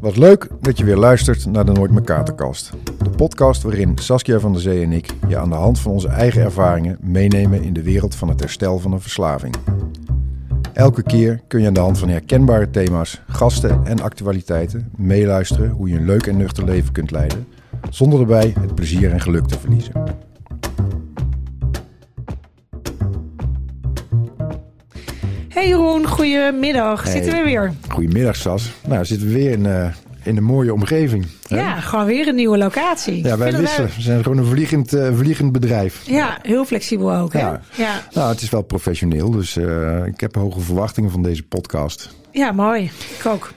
Wat leuk dat je weer luistert naar de Nooit meer Katerkast. De podcast waarin Saskia van der Zee en ik je aan de hand van onze eigen ervaringen meenemen in de wereld van het herstel van een verslaving. Elke keer kun je aan de hand van herkenbare thema's, gasten en actualiteiten meeluisteren hoe je een leuk en nuchter leven kunt leiden, zonder erbij het plezier en geluk te verliezen. Hey Jeroen, goedemiddag. Hey. Zitten we weer? Goedemiddag Sas. Nou, zitten we weer in, eh, in een mooie omgeving. hè? Ja, gewoon weer een nieuwe locatie. Ja, wij wisselen. We zijn gewoon een vliegend, eh, vliegend bedrijf. Ja, heel flexibel ook. Hè? Ja. Ja. Nou, het is wel professioneel, dus eh, ik heb hoge verwachtingen van deze podcast. ja, mooi. Ik ook.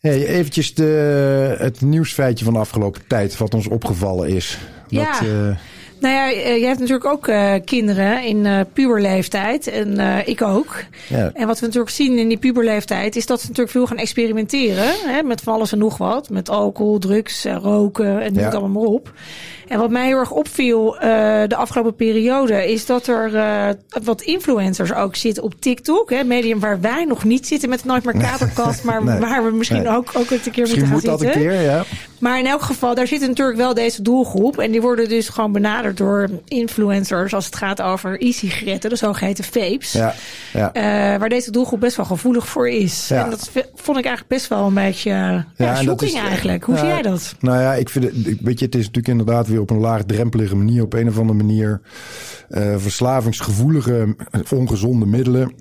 Hey, eventjes de, het nieuwsfeitje van de afgelopen tijd, wat ons opgevallen is. Ja. Dat, eh, Nou ja, eh, jij hebt natuurlijk ook eh, kinderen in eh puberleeftijd. En ik ook. ja, En wat we natuurlijk zien in die puberleeftijd is dat ze natuurlijk veel gaan experimenteren. Hè, met van alles en nog wat. Met alcohol, drugs, roken en noem het allemaal maar op. En wat mij heel erg opviel eh, de afgelopen periode is dat er eh, wat influencers ook zitten op TikTok. Hè, medium waar wij nog niet zitten met Nooit meer Katerkast. Maar Nee. waar we misschien Nee. ook, ook een keer misschien moeten moet gaan dat een zitten. keer, ja. Maar in elk geval, daar zit natuurlijk wel deze doelgroep. En die worden dus gewoon benaderd door influencers als het gaat over e-sigaretten, de zogeheten vapes. Ja, ja. Eh, waar deze doelgroep best wel gevoelig voor is. Ja. En dat vond ik eigenlijk best wel een beetje ja, dat shocking is- eigenlijk. Hoe zie jij dat? Nou ja, ik vind het, weet je, het is natuurlijk inderdaad weer op een laagdrempelige manier, op een of andere manier, eh, verslavingsgevoelige, ongezonde middelen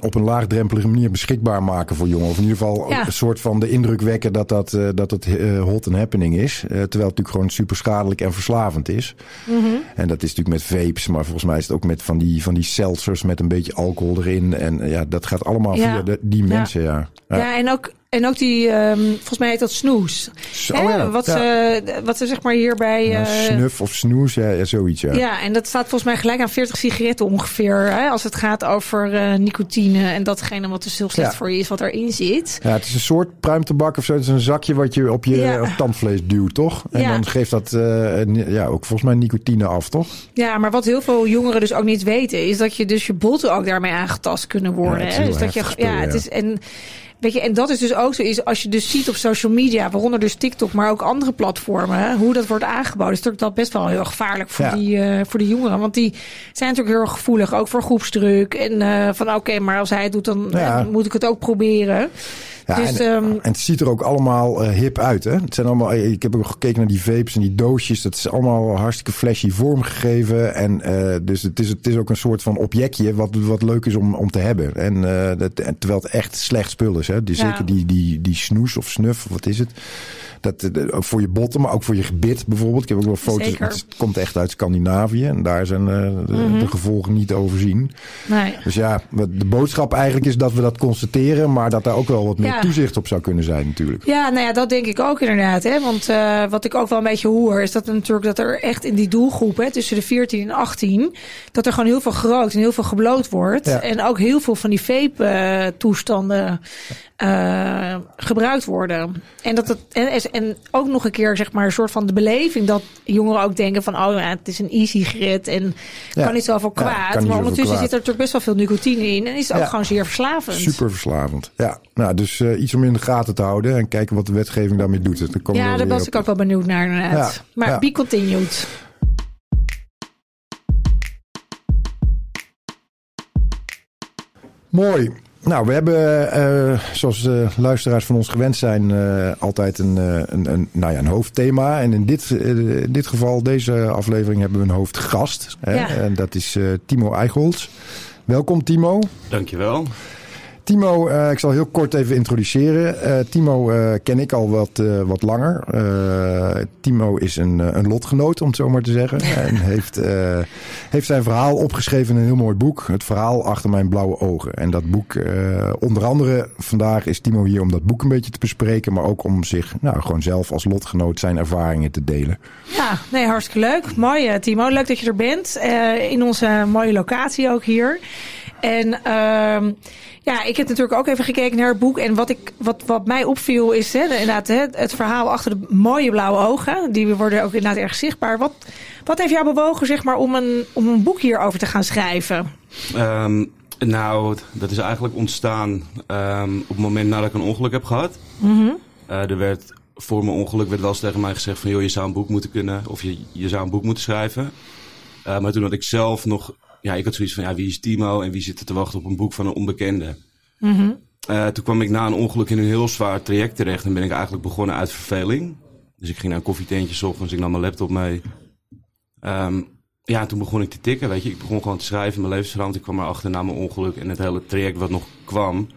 op een laagdrempelige manier beschikbaar maken voor jongeren. Of in ieder geval Ja. een soort van de indruk wekken dat, dat, eh, dat het eh, hot and happening is. Terwijl het natuurlijk gewoon super schadelijk en verslavend is. Mhm. En dat is natuurlijk met vapes, maar volgens mij is het ook met van die, van die seltzers met een beetje alcohol erin. En ja, dat gaat allemaal Ja. via de, die mensen, ja. Ja, Ja. en ook. En ook die, ehm, volgens mij heet dat snoes. Zo, Hè, ja. wat, Ja. Ze, wat ze zeg maar hierbij... Eh, snuf of snoes, ja, ja zoiets, ja. Ja, en dat staat volgens mij gelijk aan 40 sigaretten ongeveer. Hè, als het gaat over eh, nicotine en datgene wat dus heel slecht voor je is, wat erin zit. Ja, het is een soort pruimtabak of zo. Het is een zakje wat je op je op tandvlees duwt, toch? En dan geeft dat eh, ja, ook volgens mij nicotine af, toch? Ja, maar wat heel veel jongeren dus ook niet weten, is dat je dus je botten ook daarmee aangetast kunnen worden. Hè? Dus dat je, ja, het is en weet je, en dat is dus ook zo is als je dus ziet op social media, waaronder dus TikTok, maar ook andere platformen, hoe dat wordt aangeboden, is natuurlijk dat best wel heel gevaarlijk voor Ja. die uh, voor die jongeren, want die zijn natuurlijk heel gevoelig, ook voor groepsdruk en uh, van oké, maar als hij het doet, dan Ja. uh, moet ik het ook proberen. Ja, dus, en, um, en het ziet er ook allemaal uh, hip uit, hè? Het zijn allemaal, ik heb ook gekeken naar die vapes en die doosjes. Dat is allemaal hartstikke flashy vormgegeven. En uh, dus het is, het is ook een soort van objectje wat, wat leuk is om, om te hebben. En, uh, dat, en terwijl het echt slecht spul is, hè? Die, Ja. Zeker die, die, die snoes of snuf, wat is het? Dat, ook voor je botten, maar ook voor je gebit bijvoorbeeld. Ik heb ook wel foto's. Zeker. Het komt echt uit Scandinavië. En daar zijn uh, de, Mhm. de gevolgen niet overzien. nee. Dus ja, de boodschap eigenlijk is dat we dat constateren. Maar dat daar ook wel wat meer Ja. toezicht op zou kunnen zijn natuurlijk. Ja, nou ja, dat denk ik ook inderdaad. Hè? Want uh, wat ik ook wel een beetje hoor, is dat natuurlijk dat er echt in die doelgroep, hè, tussen de 14 en 18, dat er gewoon heel veel gerookt en heel veel gebloot wordt. Ja. En ook heel veel van die vape-toestanden uh, gebruikt worden. En dat het en, en ook nog een keer, zeg maar, een soort van de beleving dat jongeren ook denken van, oh ja, het is een e-sigaret en Ja. kan niet zoveel kwaad. maar ondertussen kwaad. zit er natuurlijk best wel veel nicotine in en is het ook gewoon zeer verslavend. Super verslavend. Ja, nou, dus uh, iets om in de gaten te houden en kijken wat de wetgeving daarmee doet. Dan komen we Ja, daar was ik ook wel benieuwd naar inderdaad. Maar be continued. Mooi. Nou, we hebben, uh, zoals de luisteraars van ons gewend zijn, uh, altijd een, uh, een, een, nou ja, een hoofdthema. En in dit, in dit geval, deze aflevering, hebben we een hoofdgast. Hè? Ja. En dat is Timo Eichholz. Welkom, Timo. Dankjewel. Timo, uh, ik zal heel kort even introduceren. Uh, Timo uh, ken ik al wat, wat langer. Timo is een, een lotgenoot, om het zo maar te zeggen. en heeft, heeft zijn verhaal opgeschreven in een heel mooi boek. Het verhaal achter mijn blauwe ogen. En dat boek, onder andere vandaag is Timo hier om dat boek een beetje te bespreken. Maar ook om zich nou, gewoon zelf als lotgenoot zijn ervaringen te delen. Ja, nee, hartstikke leuk. Mooi Timo, leuk dat je er bent. in onze mooie locatie ook hier. En uh, ja, ik heb natuurlijk ook even gekeken naar het boek. En wat, ik, wat, wat mij opviel is hè, inderdaad hè, het verhaal achter de mooie blauwe ogen. Die worden ook inderdaad erg zichtbaar. Wat, wat heeft jou bewogen zeg maar, om, een, om een boek hierover te gaan schrijven? Um, nou, dat is eigenlijk ontstaan um, op het moment nadat ik een ongeluk heb gehad. Mm -hmm. Er werd voor mijn ongeluk werd wel eens tegen mij gezegd van... joh, je zou een boek moeten kunnen of je, je zou een boek moeten schrijven. Uh, maar toen had ik zelf nog... Ja, ik had zoiets van, ja, wie is Timo en wie zit er te wachten op een boek van een onbekende? Mm -hmm. uh, toen kwam ik na een ongeluk in een heel zwaar traject terecht en ben ik eigenlijk begonnen uit verveling. Dus ik ging naar een koffietentje ochtends, ik nam mijn laptop mee. Um, ja, toen begon ik te tikken, weet je. Ik begon gewoon te schrijven, mijn levensverand. Ik kwam erachter na mijn ongeluk en het hele traject wat nog kwam...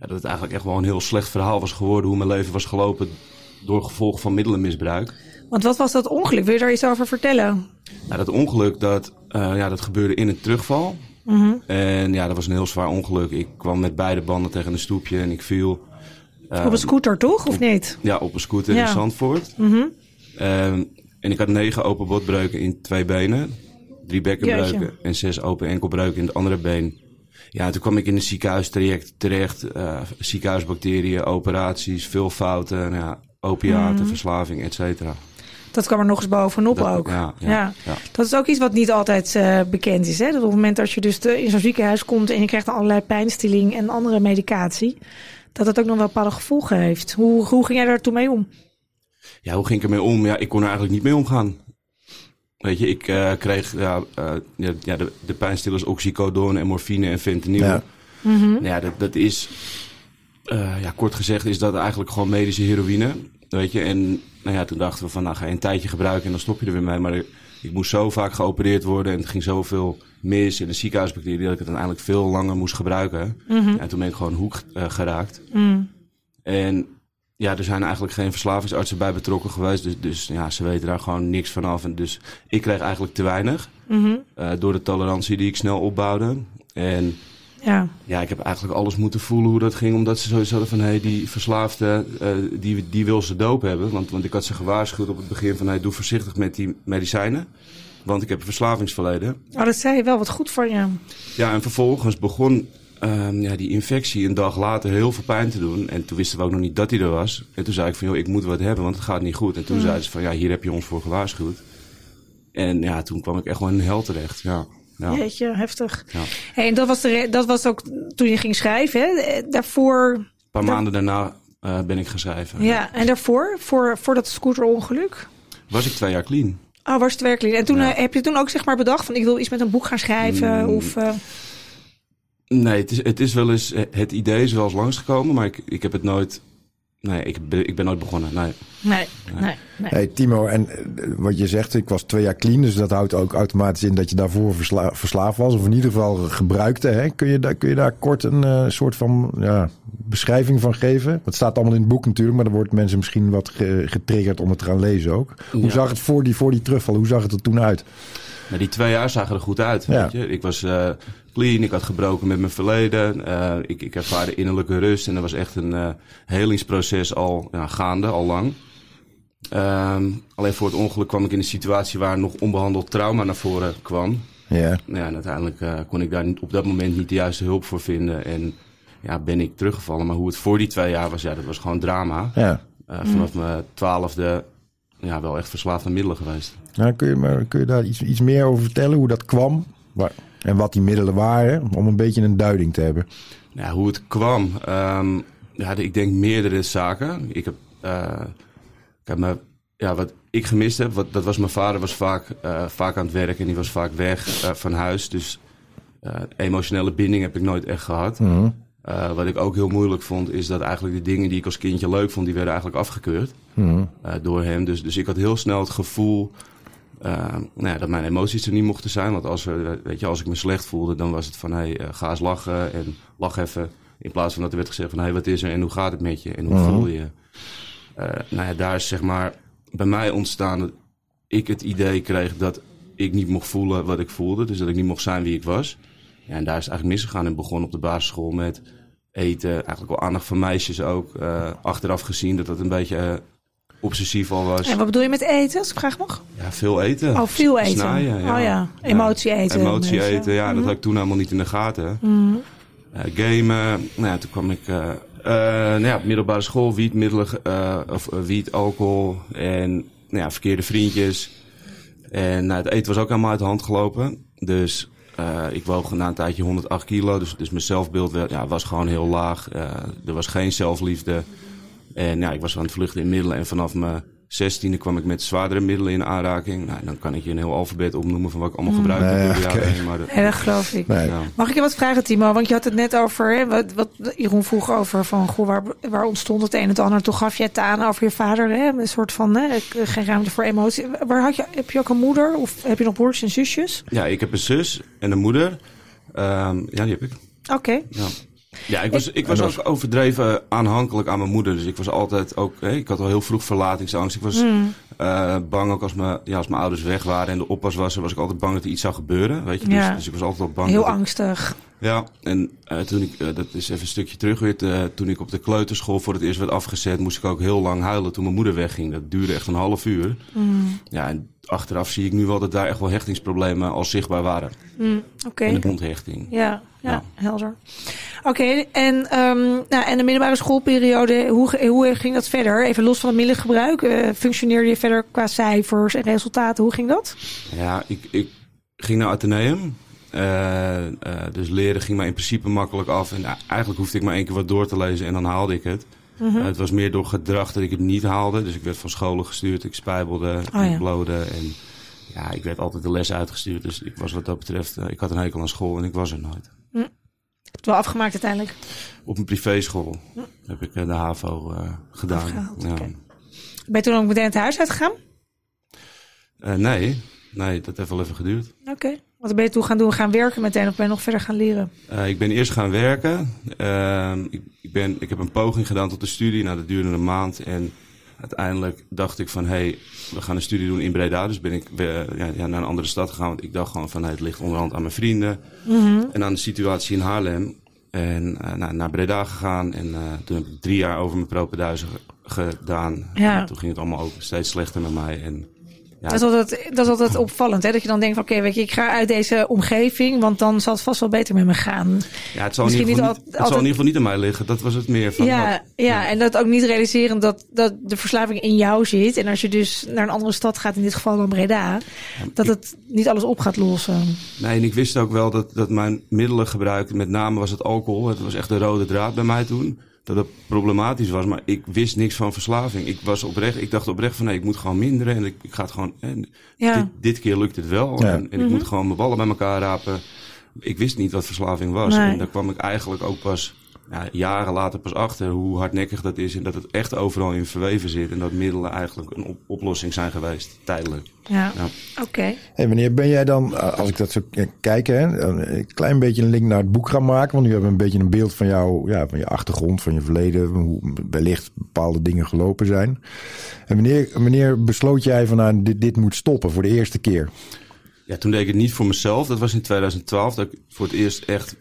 Ja, dat het eigenlijk echt wel een heel slecht verhaal was geworden... hoe mijn leven was gelopen door gevolg van middelenmisbruik. Want wat was dat ongeluk? Wil je daar iets over vertellen? Nou, dat ongeluk, dat, uh, ja, dat gebeurde in een terugval. Mm -hmm. En ja, dat was een heel zwaar ongeluk. Ik kwam met beide banden tegen een stoepje en ik viel... Uh, op een scooter, toch? Of op, niet? Ja, op een scooter ja. in Zandvoort. Mm -hmm. uh, en ik had negen open botbreuken in twee benen. Drie bekkenbreuken Jeetje. en zes open enkelbreuken in het andere been. Ja, en toen kwam ik in een ziekenhuistraject terecht. Uh, ziekenhuisbacteriën, operaties, veel fouten, ja, opiaten, mm. verslaving, et cetera. Dat kwam er nog eens bovenop dat, ook. Ja, ja, ja. ja, Dat is ook iets wat niet altijd uh, bekend is. Hè? Dat op het moment dat je dus de, in zo'n ziekenhuis komt en je krijgt allerlei pijnstilling en andere medicatie, dat het ook nog wel bepaalde gevolgen heeft. Hoe, hoe ging jij daar toen mee om? Ja, hoe ging ik ermee om? Ja, ik kon er eigenlijk niet mee omgaan. Weet je, ik uh, kreeg ja, uh, ja, de, de pijnstillers oxycodone en morfine en fentanyl. Ja, mm -hmm. ja dat, dat is, uh, ja, kort gezegd, is dat eigenlijk gewoon medische heroïne. Weet je, en nou ja, toen dachten we van, nou ga je een tijdje gebruiken en dan stop je er weer mee. Maar ik moest zo vaak geopereerd worden en het ging zoveel mis in de ziekenhuisbacterie dat ik het uiteindelijk veel langer moest gebruiken. Mm -hmm. En toen ben ik gewoon hoek geraakt. Mm. En ja, er zijn eigenlijk geen verslavingsartsen bij betrokken geweest. Dus, dus ja, ze weten daar gewoon niks van af. En dus ik kreeg eigenlijk te weinig. Mm -hmm. uh, door de tolerantie die ik snel opbouwde. En ja. ja, ik heb eigenlijk alles moeten voelen hoe dat ging. Omdat ze zoiets hadden van, hé, hey, die verslaafde, uh, die, die wil ze doop hebben. Want, want ik had ze gewaarschuwd op het begin van, hey, doe voorzichtig met die medicijnen. Want ik heb een verslavingsverleden. Oh, dat zei je wel, wat goed voor je. Ja, en vervolgens begon um, ja, die infectie een dag later heel veel pijn te doen. En toen wisten we ook nog niet dat hij er was. En toen zei ik van, joh, ik moet wat hebben, want het gaat niet goed. En toen mm. zeiden ze van, ja, hier heb je ons voor gewaarschuwd. En ja, toen kwam ik echt gewoon in een hel terecht, ja. Ja. Jeetje, heftig. Ja. Hey, en dat was, de, dat was ook toen je ging schrijven, hè? Daarvoor... Een paar maanden daarna uh, ben ik gaan schrijven. Ja, ja. en daarvoor, voor, voor dat scooterongeluk? Was ik twee jaar clean. Oh, was het twee jaar clean. En toen ja. uh, heb je toen ook zeg maar bedacht van, ik wil iets met een boek gaan schrijven? Mm. Of... Uh... Nee, het is, het is wel eens, het idee is wel eens langsgekomen, maar ik, ik heb het nooit, nee, ik, ben, ik ben nooit begonnen, nee. Nee, nee, nee. nee. Hey Timo, en wat je zegt, ik was twee jaar clean, dus dat houdt ook automatisch in dat je daarvoor versla verslaafd was, of in ieder geval gebruikte. Hè? Kun, je daar, kun je daar kort een uh, soort van ja, beschrijving van geven? Dat staat allemaal in het boek natuurlijk, maar dan wordt mensen misschien wat getriggerd om het te gaan lezen ook. Hoe ja. zag het voor die, voor die terugval, hoe zag het er toen uit? Nou, die twee jaar zagen er goed uit. Ja. Weet je? Ik was uh, clean, ik had gebroken met mijn verleden. Uh, ik, ik ervaarde innerlijke rust en dat was echt een uh, helingsproces al ja, gaande, al lang. Um, alleen voor het ongeluk kwam ik in een situatie waar nog onbehandeld trauma naar voren kwam. Ja. Ja, en uiteindelijk kon ik daar op dat moment niet de juiste hulp voor vinden. En ja, ben ik teruggevallen. Maar hoe het voor die twee jaar was, ja, dat was gewoon drama. Ja. vanaf mijn twaalfde ja, wel echt verslaafd aan middelen geweest. Nou, kun, je, maar, kun je daar iets, iets meer over vertellen, hoe dat kwam? Waar, en wat die middelen waren, om een beetje een duiding te hebben. Ja, hoe het kwam. Um, ja, ik denk meerdere zaken. Ik heb, uh, ik heb me, ja, wat ik gemist heb, wat, dat was mijn vader was vaak, uh, vaak aan het werk en die was vaak weg uh, van huis. Dus emotionele binding heb ik nooit echt gehad. Mm -hmm. Uh, wat ik ook heel moeilijk vond, is dat eigenlijk de dingen die ik als kindje leuk vond, die werden eigenlijk afgekeurd mm. uh, door hem. Dus, dus ik had heel snel het gevoel uh, nou ja, dat mijn emoties er niet mochten zijn. Want als, er, weet je, als ik me slecht voelde, dan was het van hey, ga eens lachen en lach even. In plaats van dat er werd gezegd van hey, wat is er en hoe gaat het met je en hoe mm. voel je je. nou ja, daar is zeg maar bij mij ontstaan dat ik het idee kreeg dat ik niet mocht voelen wat ik voelde. Dus dat ik niet mocht zijn wie ik was. Ja, en daar is het eigenlijk misgegaan en begon op de basisschool met eten. Eigenlijk wel aandacht van meisjes ook. Uh, achteraf gezien dat dat een beetje uh, obsessief al was. En wat bedoel je met eten, als ik vraag mag? Ja, veel eten. Oh, veel eten. Snaaien, ja. Oh ja, emotie eten. Emotie eten, ja. Mm -hmm. Dat had ik toen helemaal niet in de gaten. Mm -hmm. uh, gamen. Nou ja, toen kwam ik... nou ja, middelbare school, wietmiddelen, of wiet, alcohol en nou ja, verkeerde vriendjes. En nou, het eten was ook helemaal uit de hand gelopen. Dus uh, ik woog na een tijdje 108 kilo, dus, dus mijn zelfbeeld ja, was gewoon heel laag. Uh, er was geen zelfliefde. En ja, ik was aan het vluchten in middelen en vanaf mijn zestiende kwam ik met zwaardere middelen in aanraking. Nou, dan kan ik je een heel alfabet opnoemen van wat ik allemaal gebruikt heb Nee, door de oké. jaren heen. Maar Ja, dat geloof ik. Nee. ja. Mag ik je wat vragen, Timo? Want je had het net over, hè, wat, wat Jeroen vroeg over van, goh, waar, waar ontstond het een en het ander? Toen gaf je het aan over je vader, hè, een soort van, hè, geen ruimte voor emotie. Waar had je, heb je ook een moeder of heb je nog broers en zusjes? ja, ik heb een zus en een moeder. Ehm, ja, die heb ik. Oké. Ja. Ja, ik was, ik was ook overdreven aanhankelijk aan mijn moeder. Dus ik was altijd ook... Ik had al heel vroeg verlatingsangst. Ik was eh, bang ook als mijn, ja, als mijn ouders weg waren en de oppas was... was ik altijd bang dat er iets zou gebeuren. Weet je? Ja. Dus, dus ik was altijd al bang. Heel ik- angstig. Ja, en eh, toen ik... eh, dat is even een stukje terug weer. toen ik op de kleuterschool voor het eerst werd afgezet... moest ik ook heel lang huilen toen mijn moeder wegging. Dat duurde echt een half uur. Ja, en achteraf zie ik nu wel dat daar echt wel hechtingsproblemen al zichtbaar waren. Oké. En de onthechting. Ja, ja, Ja. helder. Oké, en, ehm, nou, en de middelbare schoolperiode, hoe, hoe ging dat verder? Even los van het middelengebruik. eh, functioneerde je verder qua cijfers en resultaten? Hoe ging dat? Ja, ik, ik ging naar Atheneum. Eh, dus leren ging mij in principe makkelijk af. En eigenlijk hoefde ik maar één keer wat door te lezen en dan haalde ik het. Mhm. Eh, het was meer door gedrag dat ik het niet haalde. Dus ik werd van scholen gestuurd, ik spijbelde, Oh ja. ik blode. En ja, ik werd altijd de les uitgestuurd. Dus ik was wat dat betreft, eh, ik had een hekel aan school en ik was er nooit. Het wel afgemaakt uiteindelijk. Op een privéschool heb ik eh, de HAVO gedaan. Afgehaald, Ja. Ben je toen ook meteen het huis uitgegaan? Nee, nee, dat heeft wel even geduurd. Oké. Wat ben je toen gaan doen? Gaan werken meteen of ben je nog verder gaan leren? Eh, ik ben eerst gaan werken. Ehm, ik, ik, ben, ik heb een poging gedaan tot de studie. Nou, dat duurde een maand. En uiteindelijk dacht ik van, hé, hey, we gaan een studie doen in Breda. Dus ben ik ja, ja, naar een andere stad gegaan. Want ik dacht gewoon van, hey, het ligt onderhand aan mijn vrienden. En aan de situatie in Haarlem. En eh, nou, naar Breda gegaan. En eh, toen heb ik drie jaar over mijn propenduizen ge- gedaan. Ja. En toen ging het allemaal ook steeds slechter met mij. En, ja, Dat, is altijd, dat is altijd opvallend, hè? Dat je dan denkt van, oké, weet je, ik ga uit deze omgeving, want dan zal het vast wel beter met me gaan. ja, het zal, in ieder, geval niet niet, al- het zal in altijd- ieder geval niet aan mij liggen. Dat was het meer van... Ja, ja, en dat ook niet realiseren dat, dat de verslaving in jou zit. En als je dus naar een andere stad gaat, in dit geval dan Breda, dat het niet alles op gaat lossen. Nee, en ik wist ook wel dat, dat mijn middelengebruik, met name was het alcohol, het was echt de rode draad bij mij toen. Dat het problematisch was, maar ik wist niks van verslaving. Ik was oprecht, ik dacht oprecht van nee, ik moet gewoon minderen en ik, ik ga het gewoon. En Ja. dit, dit keer lukt het wel. Ja. En, en ik moet gewoon mijn ballen bij elkaar rapen. Ik wist niet wat verslaving was. Nee. En daar kwam ik eigenlijk ook pas ja, jaren later pas achter hoe hardnekkig dat is. En dat het echt overal in verweven zit. En dat middelen eigenlijk een op- oplossing zijn geweest, tijdelijk. Ja, Ja. oké. Hey, wanneer ben jij dan, eh, als ik dat zo kijk, hè, een klein beetje een link naar het boek gaan maken? Want nu hebben we een beetje een beeld van, jou, ja, van je achtergrond, van je verleden, hoe wellicht bepaalde dingen gelopen zijn. En wanneer, wanneer besloot jij van, nou, dit, dit moet stoppen voor de eerste keer? Ja, toen deed ik het niet voor mezelf. Dat was in 2012 dat ik voor het eerst echt,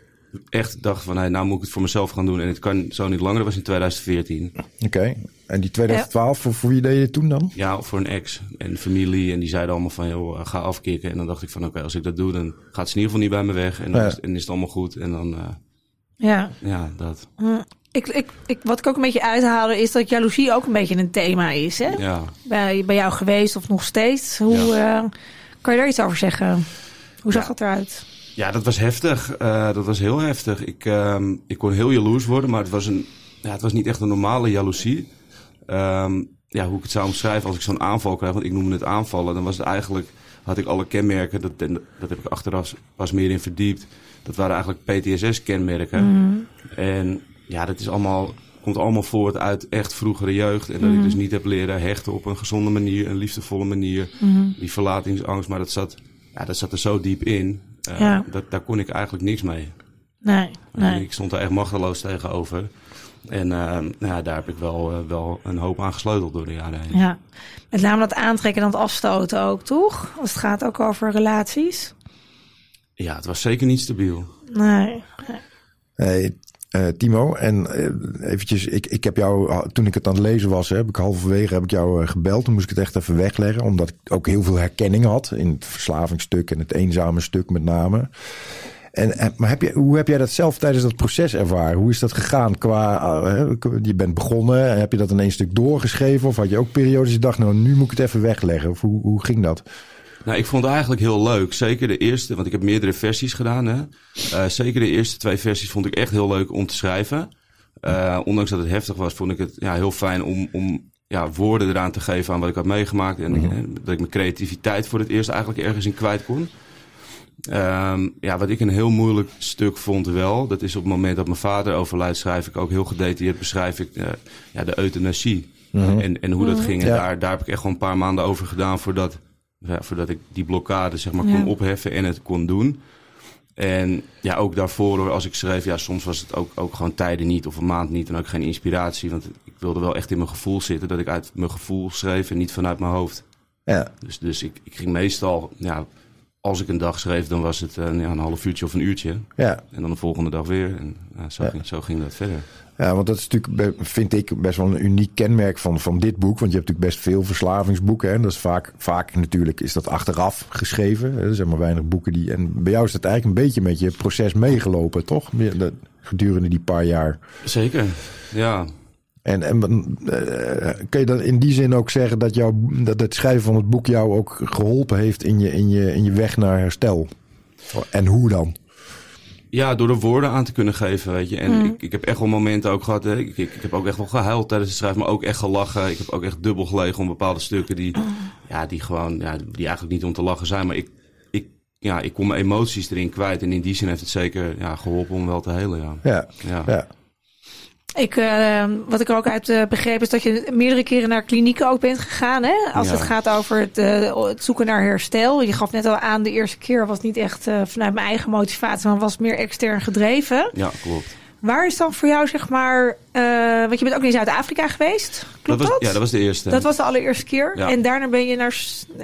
echt dacht van... Hey, nou moet ik het voor mezelf gaan doen en het kan zo niet langer. Dat was in 2014. Oké. En die 2012, voor, voor wie deed je het toen dan? Ja, voor een ex en familie. En die zeiden allemaal van, joh, ga afkicken. En dan dacht ik van, oké, als ik dat doe, dan gaat ze in ieder geval niet bij me weg. En dan, Ja. is, en is het allemaal goed. En dan, eh, Ja. ja, dat. Hm. Ik, ik, ik, wat ik ook een beetje uithaalde is dat jaloezie ook een beetje een thema is. Hè? Ja. Bij, bij jou geweest of nog steeds. Hoe eh, kan je daar iets over zeggen? Hoe zag Ja. dat eruit? Ja, dat was heftig. Eh, dat was heel heftig. Ik, ehm, ik kon heel jaloers worden, maar het was, een, ja, het was niet echt een normale jaloezie. Ehm, ja, hoe ik het zou omschrijven als ik zo'n aanval krijg, want ik noemde het aanvallen, dan was het eigenlijk, had ik alle kenmerken, dat, dat heb ik achteraf pas meer in verdiept. Dat waren eigenlijk PTSS-kenmerken. En ja, dat is allemaal, komt allemaal voort uit echt vroegere jeugd. En dat ik dus niet heb leren hechten op een gezonde manier, een liefdevolle manier. Die verlatingsangst, maar dat zat, ja, dat zat er zo diep in. Eh, Ja. dat, daar kon ik eigenlijk niks mee. Nee, nee. Ik stond er echt machteloos tegenover. En eh, nou ja, daar heb ik wel, eh, wel een hoop aan gesleuteld door de jaren heen. Ja. Met name dat aantrekken en dat afstoten ook, toch? Als het gaat ook over relaties. Ja, het was zeker niet stabiel. Nee. Hey, eh, Timo, en eh, eventjes, ik, ik heb jou, toen ik het aan het lezen was, heb ik halverwege heb ik jou eh, gebeld. Toen moest ik het echt even wegleggen, omdat ik ook heel veel herkenning had in het verslavingsstuk en het eenzame stuk met name. En, maar heb je, hoe heb jij dat zelf tijdens dat proces ervaren? Hoe is dat gegaan? Qua, je bent begonnen, en heb je dat in één stuk doorgeschreven? Of had je ook periodes je dacht, nou nu moet ik het even wegleggen? Of hoe, hoe ging dat? Nou, ik vond het eigenlijk heel leuk. Zeker de eerste, want ik heb meerdere versies gedaan. Hè. Eh, zeker de eerste twee versies vond ik echt heel leuk om te schrijven. Uh, ondanks dat het heftig was, vond ik het ja, heel fijn om, om ja, woorden eraan te geven aan wat ik had meegemaakt. En -hmm. dat ik mijn creativiteit voor het eerst eigenlijk ergens in kwijt kon. Um, ja, wat ik een heel moeilijk stuk vond wel, dat is op het moment dat mijn vader overlijdt, schrijf ik ook heel gedetailleerd, beschrijf ik uh, ja, de euthanasie. Mm -hmm. en, en hoe dat ging. En ja. daar, daar heb ik echt gewoon een paar maanden over gedaan voordat, ja, voordat ik die blokkade zeg maar, kon opheffen en het kon doen. En ja, ook daarvoor, als ik schreef, ja, soms was het ook, ook gewoon tijden niet of een maand niet en ook geen inspiratie. Want ik wilde wel echt in mijn gevoel zitten, dat ik uit mijn gevoel schreef en niet vanuit mijn hoofd. Ja. Dus, dus ik, ik ging meestal, ja, als ik een dag schreef, dan was het een, ja, een half uurtje of een uurtje. Ja. En dan de volgende dag weer. En zo, Ja. Ging, zo ging dat verder. Ja, want dat is natuurlijk, vind ik, best wel een uniek kenmerk van, van dit boek. Want je hebt natuurlijk best veel verslavingsboeken. Hè? En dat is vaak, vaak natuurlijk is dat achteraf geschreven. hè. Er zijn maar weinig boeken die... En bij jou is dat eigenlijk een beetje met je proces meegelopen, toch? Gedurende die paar jaar. Zeker, ja. En, en eh, kun je dan in die zin ook zeggen dat, jou, dat het schrijven van het boek jou ook geholpen heeft in je, in je, in je weg naar herstel? En hoe dan? Ja, door er woorden aan te kunnen geven, weet je. En ik, ik heb echt wel momenten ook gehad. Hè. Ik, ik, ik heb ook echt wel gehuild tijdens het schrijven, maar ook echt gelachen. Ik heb ook echt dubbel gelegen om bepaalde stukken die, ja, die gewoon, ja, die eigenlijk niet om te lachen zijn. Maar ik, ik, ja, ik kon mijn emoties erin kwijt. En in die zin heeft het zeker ja, geholpen om wel te helen, ja. Ja, Ja. ja. Ik, eh, wat ik er ook uit eh, begreep is dat je meerdere keren naar klinieken ook bent gegaan. Hè? Als Ja. het gaat over het, eh, het zoeken naar herstel. Je gaf net al aan, de eerste keer was niet echt eh, vanuit mijn eigen motivatie, maar was meer extern gedreven. Ja, klopt. Waar is dan voor jou, zeg maar, want je bent ook in Zuid-Afrika geweest, klopt dat? was, ja, dat was de eerste. Dat was de allereerste keer. Ja. En daarna ben je naar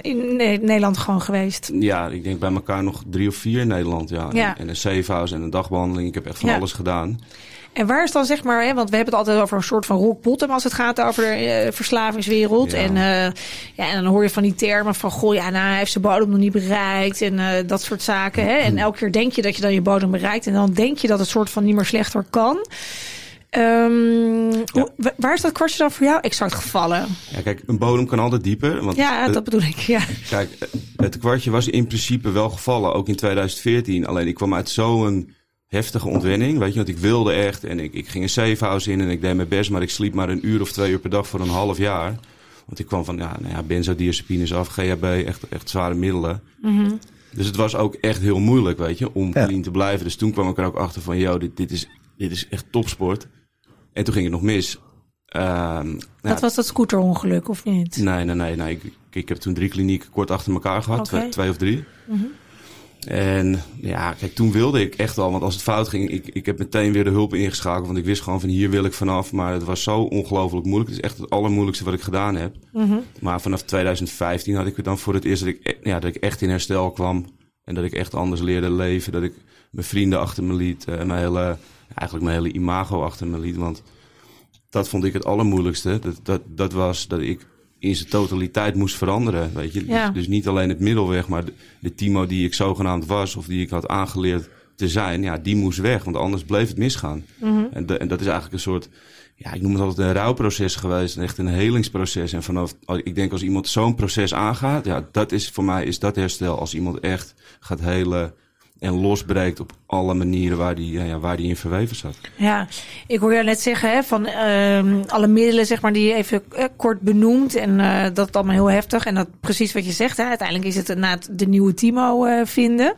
in Ne- Nederland gewoon geweest. Ja, ik denk bij elkaar nog drie of vier in Nederland, ja. Ja. En een safe house en een dagbehandeling. Ik heb echt van alles gedaan. En waar is dan zeg maar, hè, want we hebben het altijd over een soort van rock bottom als het gaat over de eh, verslavingswereld. Ja. En, eh, ja, en dan hoor je van die termen van, goh, ja, nou, hij heeft zijn bodem nog niet bereikt en eh, dat soort zaken. Hè? En elke keer denk je dat je dan je bodem bereikt en dan denk je dat het soort van niet meer slechter kan. Ehm, hoe- wa- waar is dat kwartje dan voor jou exact gevallen? Ja, kijk, een bodem kan altijd dieper. Want Ja, het- dat bedoel ik. Ja. Kijk, het kwartje was in principe wel gevallen, ook in 2014. Alleen ik kwam uit zo'n heftige ontwenning, weet je. Want ik wilde echt en ik, ik ging een safe house in en ik deed mijn best. Maar ik sliep maar een uur of twee uur per dag voor een half jaar. Want ik kwam van, ja, nou ja benzodiazepines af, GHB, echt, echt zware middelen. Dus het was ook echt heel moeilijk, weet je, om Ja. clean te blijven. Dus toen kwam ik er ook achter van, yo, dit, dit, is, dit is echt topsport. En toen ging het nog mis. Ehm, nou, Dat was dat scooterongeluk, of niet? Nee, nee, nee. nee. Ik, ik, heb toen drie klinieken kort achter elkaar gehad. Twee, twee of drie. En ja, kijk, toen wilde ik echt al. Want als het fout ging, ik, ik heb meteen weer de hulp ingeschakeld. Want ik wist gewoon van hier wil ik vanaf. Maar het was zo ongelooflijk moeilijk. Het is echt het allermoeilijkste wat ik gedaan heb. Maar vanaf 2015 had ik het dan voor het eerst dat ik, e- ja, dat ik echt in herstel kwam. En dat ik echt anders leerde leven. Dat ik mijn vrienden achter me liet. En mijn hele, eigenlijk mijn hele imago achter me liet. Want dat vond ik het allermoeilijkste. Dat, dat, dat was dat ik in zijn totaliteit moest veranderen. Weet je? Ja. Dus, dus niet alleen het middelweg, maar de, de Timo die ik zogenaamd was, of die ik had aangeleerd te zijn, ja, die moest weg. Want anders bleef het misgaan. En, de- en dat is eigenlijk een soort, ja, ik noem het altijd een rouwproces geweest. Echt een helingsproces. En vanaf, ik denk als iemand zo'n proces aangaat, ja, dat is voor mij is dat herstel. Als iemand echt gaat helen en losbreekt op alle manieren waar die, ja, waar die in verweven zat. Ja, ik hoor jou net zeggen hè, van ehm, alle middelen zeg maar, die je even eh, kort benoemt. En eh, dat allemaal heel heftig. En dat precies wat je zegt. Hè, uiteindelijk is het inderdaad de nieuwe Timo eh, vinden.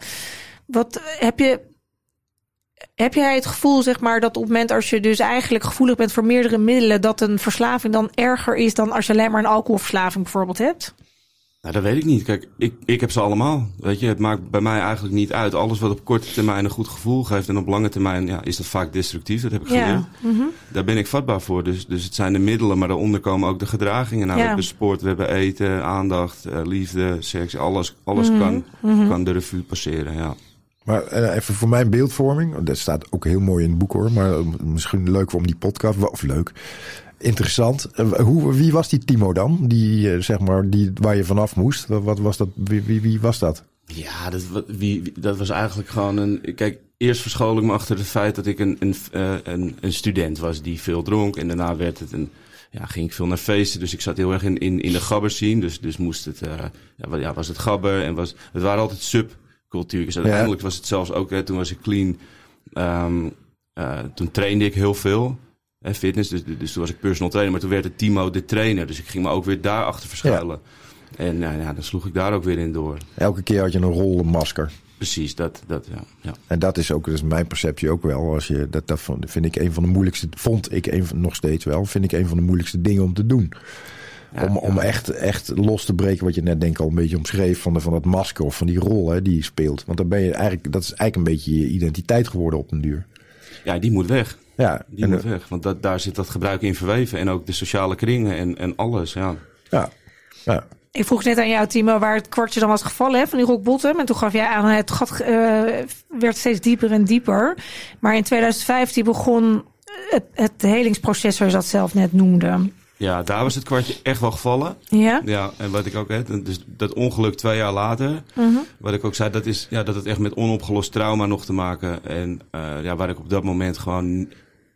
Wat heb je. Heb jij het gevoel, zeg maar, dat op het moment als je dus eigenlijk gevoelig bent voor meerdere middelen, dat een verslaving dan erger is dan als je alleen maar een alcoholverslaving bijvoorbeeld hebt? Nou, dat weet ik niet. Kijk, ik, ik heb ze allemaal. Weet je, het maakt bij mij eigenlijk niet uit. Alles wat op korte termijn een goed gevoel geeft en op lange termijn ja, is dat vaak destructief. Dat heb ik geleerd. Ja. Daar ben ik vatbaar voor. Dus, dus het zijn de middelen, maar daaronder komen ook de gedragingen. Nou, Ja. we hebben sport, we hebben eten, aandacht, eh, liefde, seks. Alles, alles kan, kan de revue passeren, ja. Maar eh, even voor mijn beeldvorming. Dat staat ook heel mooi in het boek hoor. Maar eh, misschien leuk om die podcast. Of leuk. Interessant. Eh, Hoe, wie was die Timo dan? Die, eh, zeg maar, die, waar je vanaf moest. Wat, wat was dat? Wie, wie, wie was dat? Ja, dat, wie, dat was eigenlijk gewoon een. Kijk, eerst verschool ik me achter het feit dat ik een, een, eh, een, een student was die veel dronk. En daarna werd het een. Ja, ging ik veel naar feesten. Dus ik zat heel erg in, in, in de gabber scene. Dus, dus moest het. ja, wa- ja, was het gabber en was. Het waren altijd subcultuurtjes. Uiteindelijk was het zelfs ook. Hè, toen was ik clean. ehm, eh, toen trainde ik heel veel. Hè, fitness. Dus, dus toen was ik personal trainer, maar toen werd het Timo de trainer. Dus ik ging me ook weer daarachter verschuilen. En nou ja, dan sloeg ik daar ook weer in door. Elke keer had je een rol, een masker. Precies, dat, dat ja, ja. En dat is ook, dus mijn perceptie ook wel. Als je, dat, dat vind ik een van de moeilijkste, vond ik een nog steeds wel, vind ik een van de moeilijkste dingen om te doen. Ja, om om ja. echt, echt los te breken, wat je net denk ik al een beetje omschreef, van, de, van dat masker of van die rol hè, die je speelt. Want dan ben je eigenlijk, dat is eigenlijk een beetje je identiteit geworden op een duur. Ja, die moet weg. Ja, Die en, moet weg. Want dat, daar zit dat gebruik in verweven. En ook de sociale kringen en, en alles. Ja. ja, ja, Ik vroeg net aan jou, Timo, waar het kwartje dan was gevallen hè, van die rock bottom. En toen gaf jij aan, het gat eh, werd steeds dieper en dieper. Maar in 2015 begon het, het helingsproces, zoals je dat zelf net noemde. ja, daar was het kwartje echt wel gevallen. Ja? Ja, en wat ik ook heb, dus dat ongeluk twee jaar later, wat ik ook zei, dat is ja, dat het echt met onopgelost trauma nog te maken. En eh, ja, waar ik op dat moment gewoon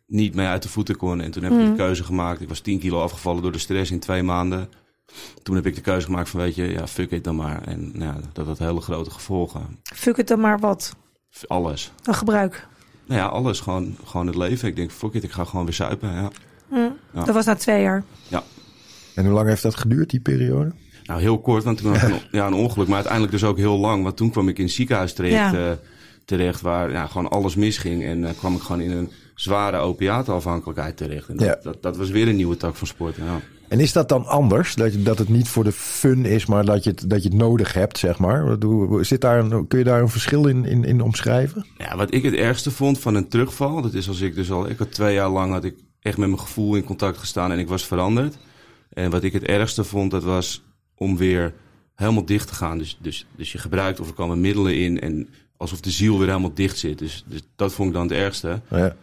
niet mee uit de voeten kon. En toen heb ik de keuze gemaakt. Ik was 10 kilo afgevallen door de stress in twee maanden. Toen heb ik de keuze gemaakt van, weet je, ja, fuck it dan maar. En ja, dat had hele grote gevolgen. Fuck het dan maar wat. Alles. Een gebruik. Nou ja, alles. Gewoon, gewoon het leven. Ik denk, fuck it, ik ga gewoon weer zuipen. Ja. Ja. Dat was na twee jaar. ja. En hoe lang heeft dat geduurd, die periode? Nou, heel kort, want toen had ik een, ja, een ongeluk. Maar uiteindelijk dus ook heel lang. Want toen kwam ik in het ziekenhuis terecht, Ja. eh, terecht waar ja, gewoon alles misging. En eh, kwam ik gewoon in een zware opiatenafhankelijkheid terecht. En dat, Ja. dat, dat was weer een nieuwe tak van sport. Ja. En is dat dan anders? Dat, dat het niet voor de fun is, maar dat je het, dat je het nodig hebt, zeg maar? Zit daar een, kun je daar een verschil in, in, in omschrijven? ja, wat ik het ergste vond van een terugval, dat is als ik dus al, ik had twee jaar lang had ik echt met mijn gevoel in contact gestaan en ik was veranderd. En wat ik het ergste vond, dat was om weer helemaal dicht te gaan. Dus, dus, dus je gebruikt of er komen middelen in en alsof de ziel weer helemaal dicht zit. Dus, dus dat vond ik dan het ergste. Ja.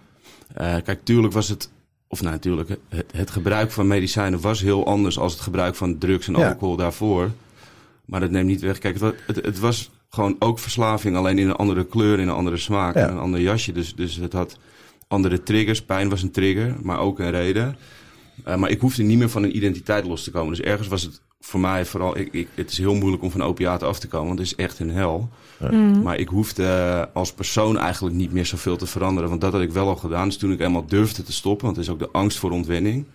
Eh, kijk, tuurlijk was het, of nou, natuurlijk, het, het gebruik van medicijnen was heel anders als het gebruik van drugs en Ja. alcohol daarvoor. Maar dat neemt niet weg. Kijk, het, het, het was gewoon ook verslaving, alleen in een andere kleur, in een andere smaak, Ja. een ander jasje. Dus, dus het had andere triggers. Pijn was een trigger, maar ook een reden. Eh, maar ik hoefde niet meer van een identiteit los te komen. Dus ergens was het voor mij vooral... Ik, ik, het is heel moeilijk om van opiaten af te komen, want het is echt een hel. Maar ik hoefde eh, als persoon eigenlijk niet meer zoveel te veranderen. Want dat had ik wel al gedaan. Dus toen ik eenmaal durfde te stoppen, want het is ook de angst voor ontwenning.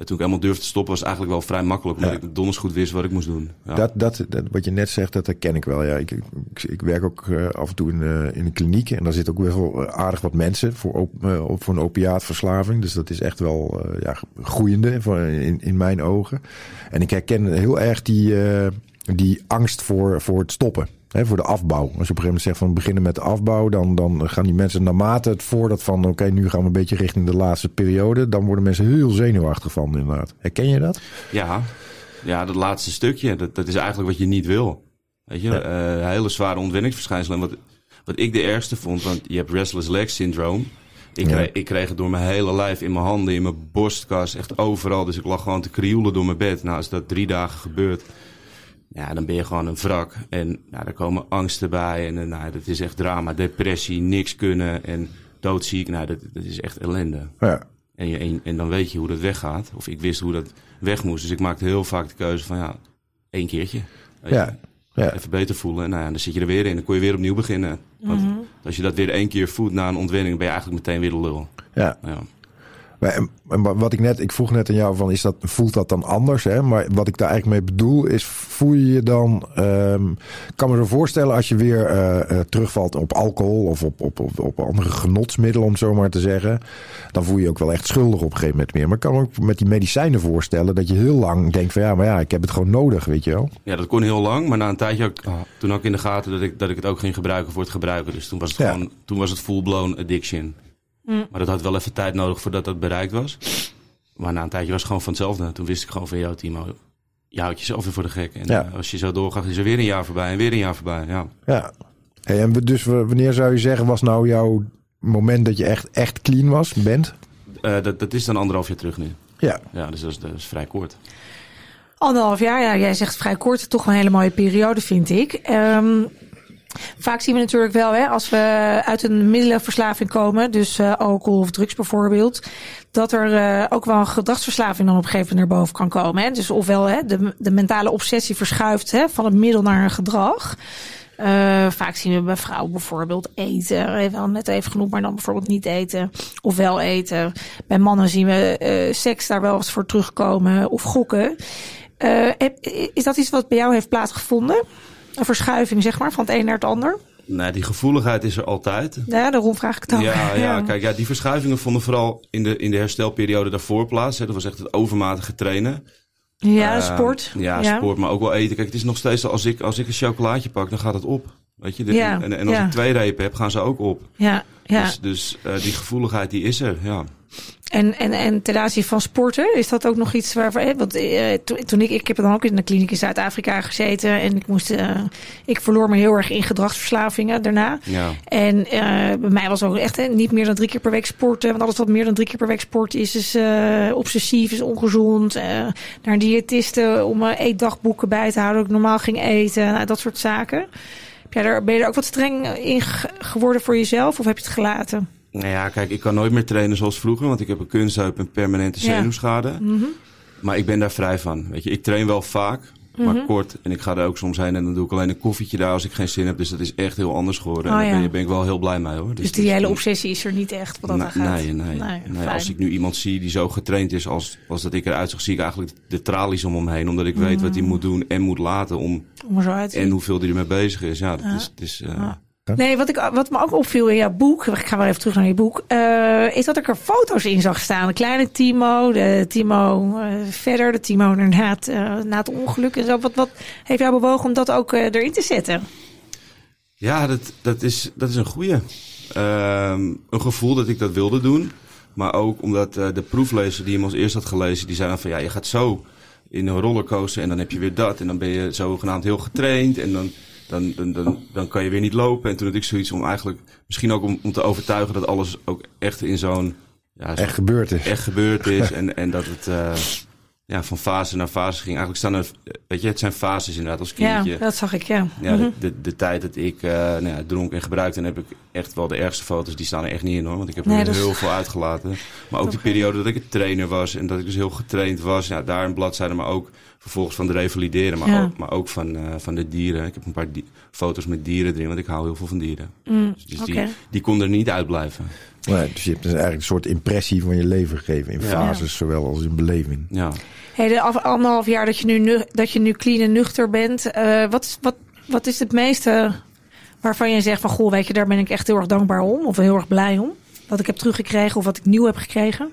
Eh, toen ik eenmaal durfde te stoppen, was eigenlijk wel vrij makkelijk. Omdat Ja. ik donders goed wist wat ik moest doen. Ja. Dat, dat, dat, wat je net zegt, dat herken ik wel. Ja. Ik, ik, ik werk ook eh, af en toe in, eh, in een kliniek. En daar zit ook wel aardig wat mensen voor, op, eh, op- voor een opiaatverslaving. Dus dat is echt wel eh, ja, groeiende voor, in, in mijn ogen. En ik herken heel erg die, eh, die angst voor, voor het stoppen. Hè, voor de afbouw. Als je op een gegeven moment zegt van we beginnen met de afbouw, dan, dan gaan die mensen naarmate het voordat van oké, nu gaan we een beetje richting de laatste periode, dan worden mensen heel zenuwachtig van inderdaad. Herken je dat? Ja, ja, dat laatste stukje, dat, dat is eigenlijk wat je niet wil. Weet je, eh, hele zware ontwenningsverschijnselen. En wat, wat ik de ergste vond, want je hebt restless leg syndroom. Ik, Ja. kreeg, ik kreeg het door mijn hele lijf, in mijn handen, in mijn borstkas, echt overal. Dus ik lag gewoon te krioelen door mijn bed. Nou, als dat drie dagen gebeurt, ja, dan ben je gewoon een wrak. En nou, daar komen angsten bij. En eh, nou, dat is echt drama, depressie, niks kunnen en doodziek. Nou, dat, dat is echt ellende. Ja. En, je, en, en dan weet je hoe dat weggaat. Of ik wist hoe dat weg moest. Dus ik maakte heel vaak de keuze van ja, één keertje. Ja. Ja. Even beter voelen. Nou ja, dan zit je er weer in. Dan kon je weer opnieuw beginnen. Want als je dat weer één keer voelt na een ontwenning, ben je eigenlijk meteen weer de lul. ja. Ja. Maar, wat ik net, ik vroeg net aan jou van, is dat, voelt dat dan anders? Hè? Maar wat ik daar eigenlijk mee bedoel is, voel je je dan, ik kan me zo voorstellen als je weer eh, eh, terugvalt op alcohol of op, op, op, op andere genotsmiddelen, om zo maar te zeggen, dan voel je je ook wel echt schuldig op een gegeven moment meer. Maar ik kan me ook met die medicijnen voorstellen dat je heel lang denkt van, ja, maar ja, ik heb het gewoon nodig, weet je wel? ja, dat kon heel lang. Maar na een tijdje, ook, toen had ik in de gaten dat ik, dat ik het ook ging gebruiken voor het gebruiken. Dus toen was het Ja. gewoon, toen was het full-blown addiction. Maar dat had wel even tijd nodig voordat dat bereikt was. Maar na een tijdje was het gewoon van hetzelfde. Toen wist ik gewoon van jou, Timo, je houdt jezelf weer voor de gek. En Ja. eh, als je zo doorgaat, is er weer een jaar voorbij en weer een jaar voorbij. Ja. Ja. Hey, en dus wanneer zou je zeggen, was nou jouw moment dat je echt, echt clean was, bent? Eh, dat, dat is dan anderhalf jaar terug nu. Ja. Ja, dus dat is, dat is vrij kort. Anderhalf jaar, ja, jij zegt vrij kort, toch wel een hele mooie periode, vind ik. Ehm, vaak zien we natuurlijk wel, hè, als we uit een middelenverslaving komen, dus eh, alcohol of drugs bijvoorbeeld, dat er eh, ook wel een gedragsverslaving dan op een gegeven moment naar boven kan komen. Hè? Dus ofwel hè, de, de mentale obsessie verschuift hè, van het middel naar een gedrag. Uh, vaak zien we bij vrouwen bijvoorbeeld eten. Even net even genoemd, maar dan bijvoorbeeld niet eten. Of wel eten. Bij mannen zien we seks daar wel eens voor terugkomen. Of gokken. Is dat iets wat bij jou heeft plaatsgevonden? Een verschuiving, zeg maar, van het een naar het ander? Nee, die gevoeligheid is er altijd. Ja, daarom vraag ik het ook. Ja, ja, kijk, ja, die verschuivingen vonden vooral in de, in de herstelperiode daarvoor plaats. Hè. Dat was echt het overmatige trainen. Ja, uh, sport. Ja, ja, sport, maar ook wel eten. Kijk, het is nog steeds als ik, als ik een chocolaatje pak, dan gaat het op. Weet je, de, ja, en, en als ik twee repen heb, gaan ze ook op. Ja, ja. Dus, dus uh, die gevoeligheid, die is er, ja. En, en, en ten aanzien van sporten, is dat ook nog iets waarvan. Want uh, toen ik, ik heb dan ook in de kliniek in Zuid-Afrika gezeten. En ik moest. Uh, ik verloor me heel erg in gedragsverslavingen daarna. Ja. En uh, bij mij was ook echt niet meer dan drie keer per week sporten. Want alles wat meer dan drie keer per week sport is, is obsessief, is ongezond. naar een diëtiste om eetdagboeken bij te houden. Dat ik normaal ging eten. Nou, dat soort zaken. Heb jij daar, ben je er ook wat streng in geworden voor jezelf? Of heb je het gelaten? Nou ja, kijk, ik kan nooit meer trainen zoals vroeger, want ik heb een kunstheup en permanente zenuwschade. Mhm. Maar ik ben daar vrij van. Weet je, ik train wel vaak, maar Mhm. kort. En ik ga er ook soms heen en dan doe ik alleen een koffietje daar als ik geen zin heb. Dus dat is echt heel anders geworden. Oh, en daar ben, ja. je- ben ik wel heel blij mee hoor. Dus die hele obsessie is er niet echt wat dat gaat. nee, nee, Nee. Als ik nu iemand zie die zo getraind is als, als dat ik eruit zag, zie ik eigenlijk de tralies om hem heen. Omdat ik weet wat hij moet doen en moet laten om, Om er zo uit te zien. en hoeveel hij ermee bezig is. Ja, dat is, het is eh, Ja. Nee, wat, ik, wat me ook opviel in jouw boek, ik ga wel even terug naar je boek, eh, is dat ik er foto's in zag staan. De kleine Timo, de Timo eh, verder, de Timo na het, eh, na het ongeluk en zo. Wat, wat heeft jou bewogen om dat ook erin te zetten? Ja, dat, dat, is, dat is een goeie. Ehm, een gevoel dat ik dat wilde doen. Maar ook omdat de proeflezer die hem als eerst had gelezen, die zei van ja, je gaat zo in een rollercoaster en dan heb je weer dat. En dan ben je zogenaamd heel getraind en dan, dan, dan, dan, dan kan je weer niet lopen. En toen had ik zoiets om eigenlijk, misschien ook om, om te overtuigen dat alles ook echt in zo'n... Ja, zo- Echt gebeurd is. echt gebeurd is. en, en dat het eh, ja, van fase naar fase ging. Eigenlijk staan er, weet je, het zijn fases inderdaad als Ja, kindje. dat zag ik, ja. Ja, Mhm. de, de, de tijd dat ik eh, nou ja, dronk en gebruikte, en heb ik echt wel de ergste foto's, die staan er echt niet in hoor. Want ik heb Nee, er is- heel veel uitgelaten. Maar ook die periode dat ik een trainer was en dat ik dus heel getraind was. Ja, daar een bladzijde, maar ook vervolgens van de revalideren, maar, Ja. ook, maar ook van, eh, van de dieren. Ik heb een paar di- foto's met dieren erin, want ik hou heel veel van dieren. Mm, Dus Oké. die, die kon er niet uitblijven. Nee, dus je hebt dus eigenlijk een soort impressie van je leven gegeven. In Ja. fases, zowel als in beleving. Ja. Hey, de af, anderhalf jaar dat je nu, nu, dat je nu clean en nuchter bent, eh, wat, is- wat, wat is het meeste waarvan je zegt van, goh, weet je, daar ben ik echt heel erg dankbaar om, of heel erg blij om, wat ik heb teruggekregen of wat ik nieuw heb gekregen?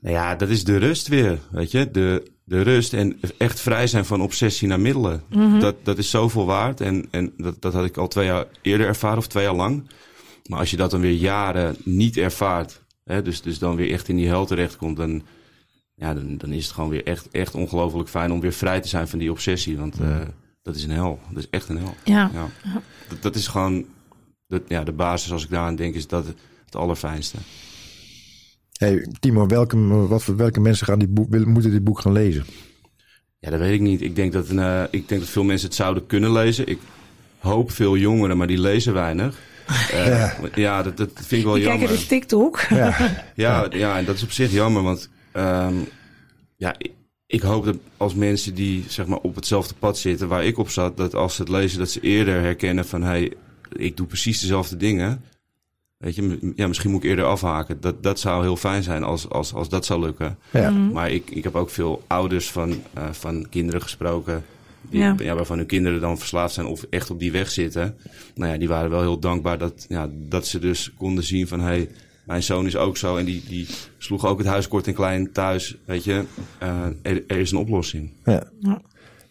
Nou ja, dat is de rust weer, weet je. De, de rust en echt vrij zijn van obsessie naar middelen. dat, dat is zoveel waard. En, en dat, dat had ik al twee jaar eerder ervaren, of twee jaar lang. Maar als je dat dan weer jaren niet ervaart, hè, dus, dus dan weer echt in die hel terechtkomt, dan, ja, dan, dan is het gewoon weer echt, echt ongelooflijk fijn om weer vrij te zijn van die obsessie. Want eh, dat is een hel. Dat is echt een hel. Ja. Ja. Dat, dat is gewoon, dat, ja, de basis als ik daaraan denk, is dat het allerfijnste. Hey, Timo, welke, wat voor, welke mensen gaan dit boek, willen- moeten dit boek gaan lezen? Ja, dat weet ik niet. Ik denk dat, een, eh, ik denk dat veel mensen het zouden kunnen lezen. Ik hoop veel jongeren, maar die lezen weinig. Eh, Ja. ja, dat, dat vind ik wel Die jammer. kijken dus TikTok. Ja, Ja, ja, en dat is op zich jammer, want ehm, ja, ik, ik hoop dat als mensen die zeg maar op hetzelfde pad zitten waar ik op zat, dat als ze het lezen, dat ze eerder herkennen van hey, ik doe precies dezelfde dingen. Weet je, ja, misschien moet ik eerder afhaken. Dat, dat zou heel fijn zijn als, als, als dat zou lukken. ja. Maar ik, ik heb ook veel ouders van, eh, van kinderen gesproken. Die, Ja. ja. waarvan hun kinderen dan verslaafd zijn of echt op die weg zitten. Nou ja, die waren wel heel dankbaar dat, ja, dat ze dus konden zien van... Hey, mijn zoon is ook zo en die, die sloeg ook het huis kort en klein thuis. Weet je, Eh, er, er is een oplossing. Ja. Ja.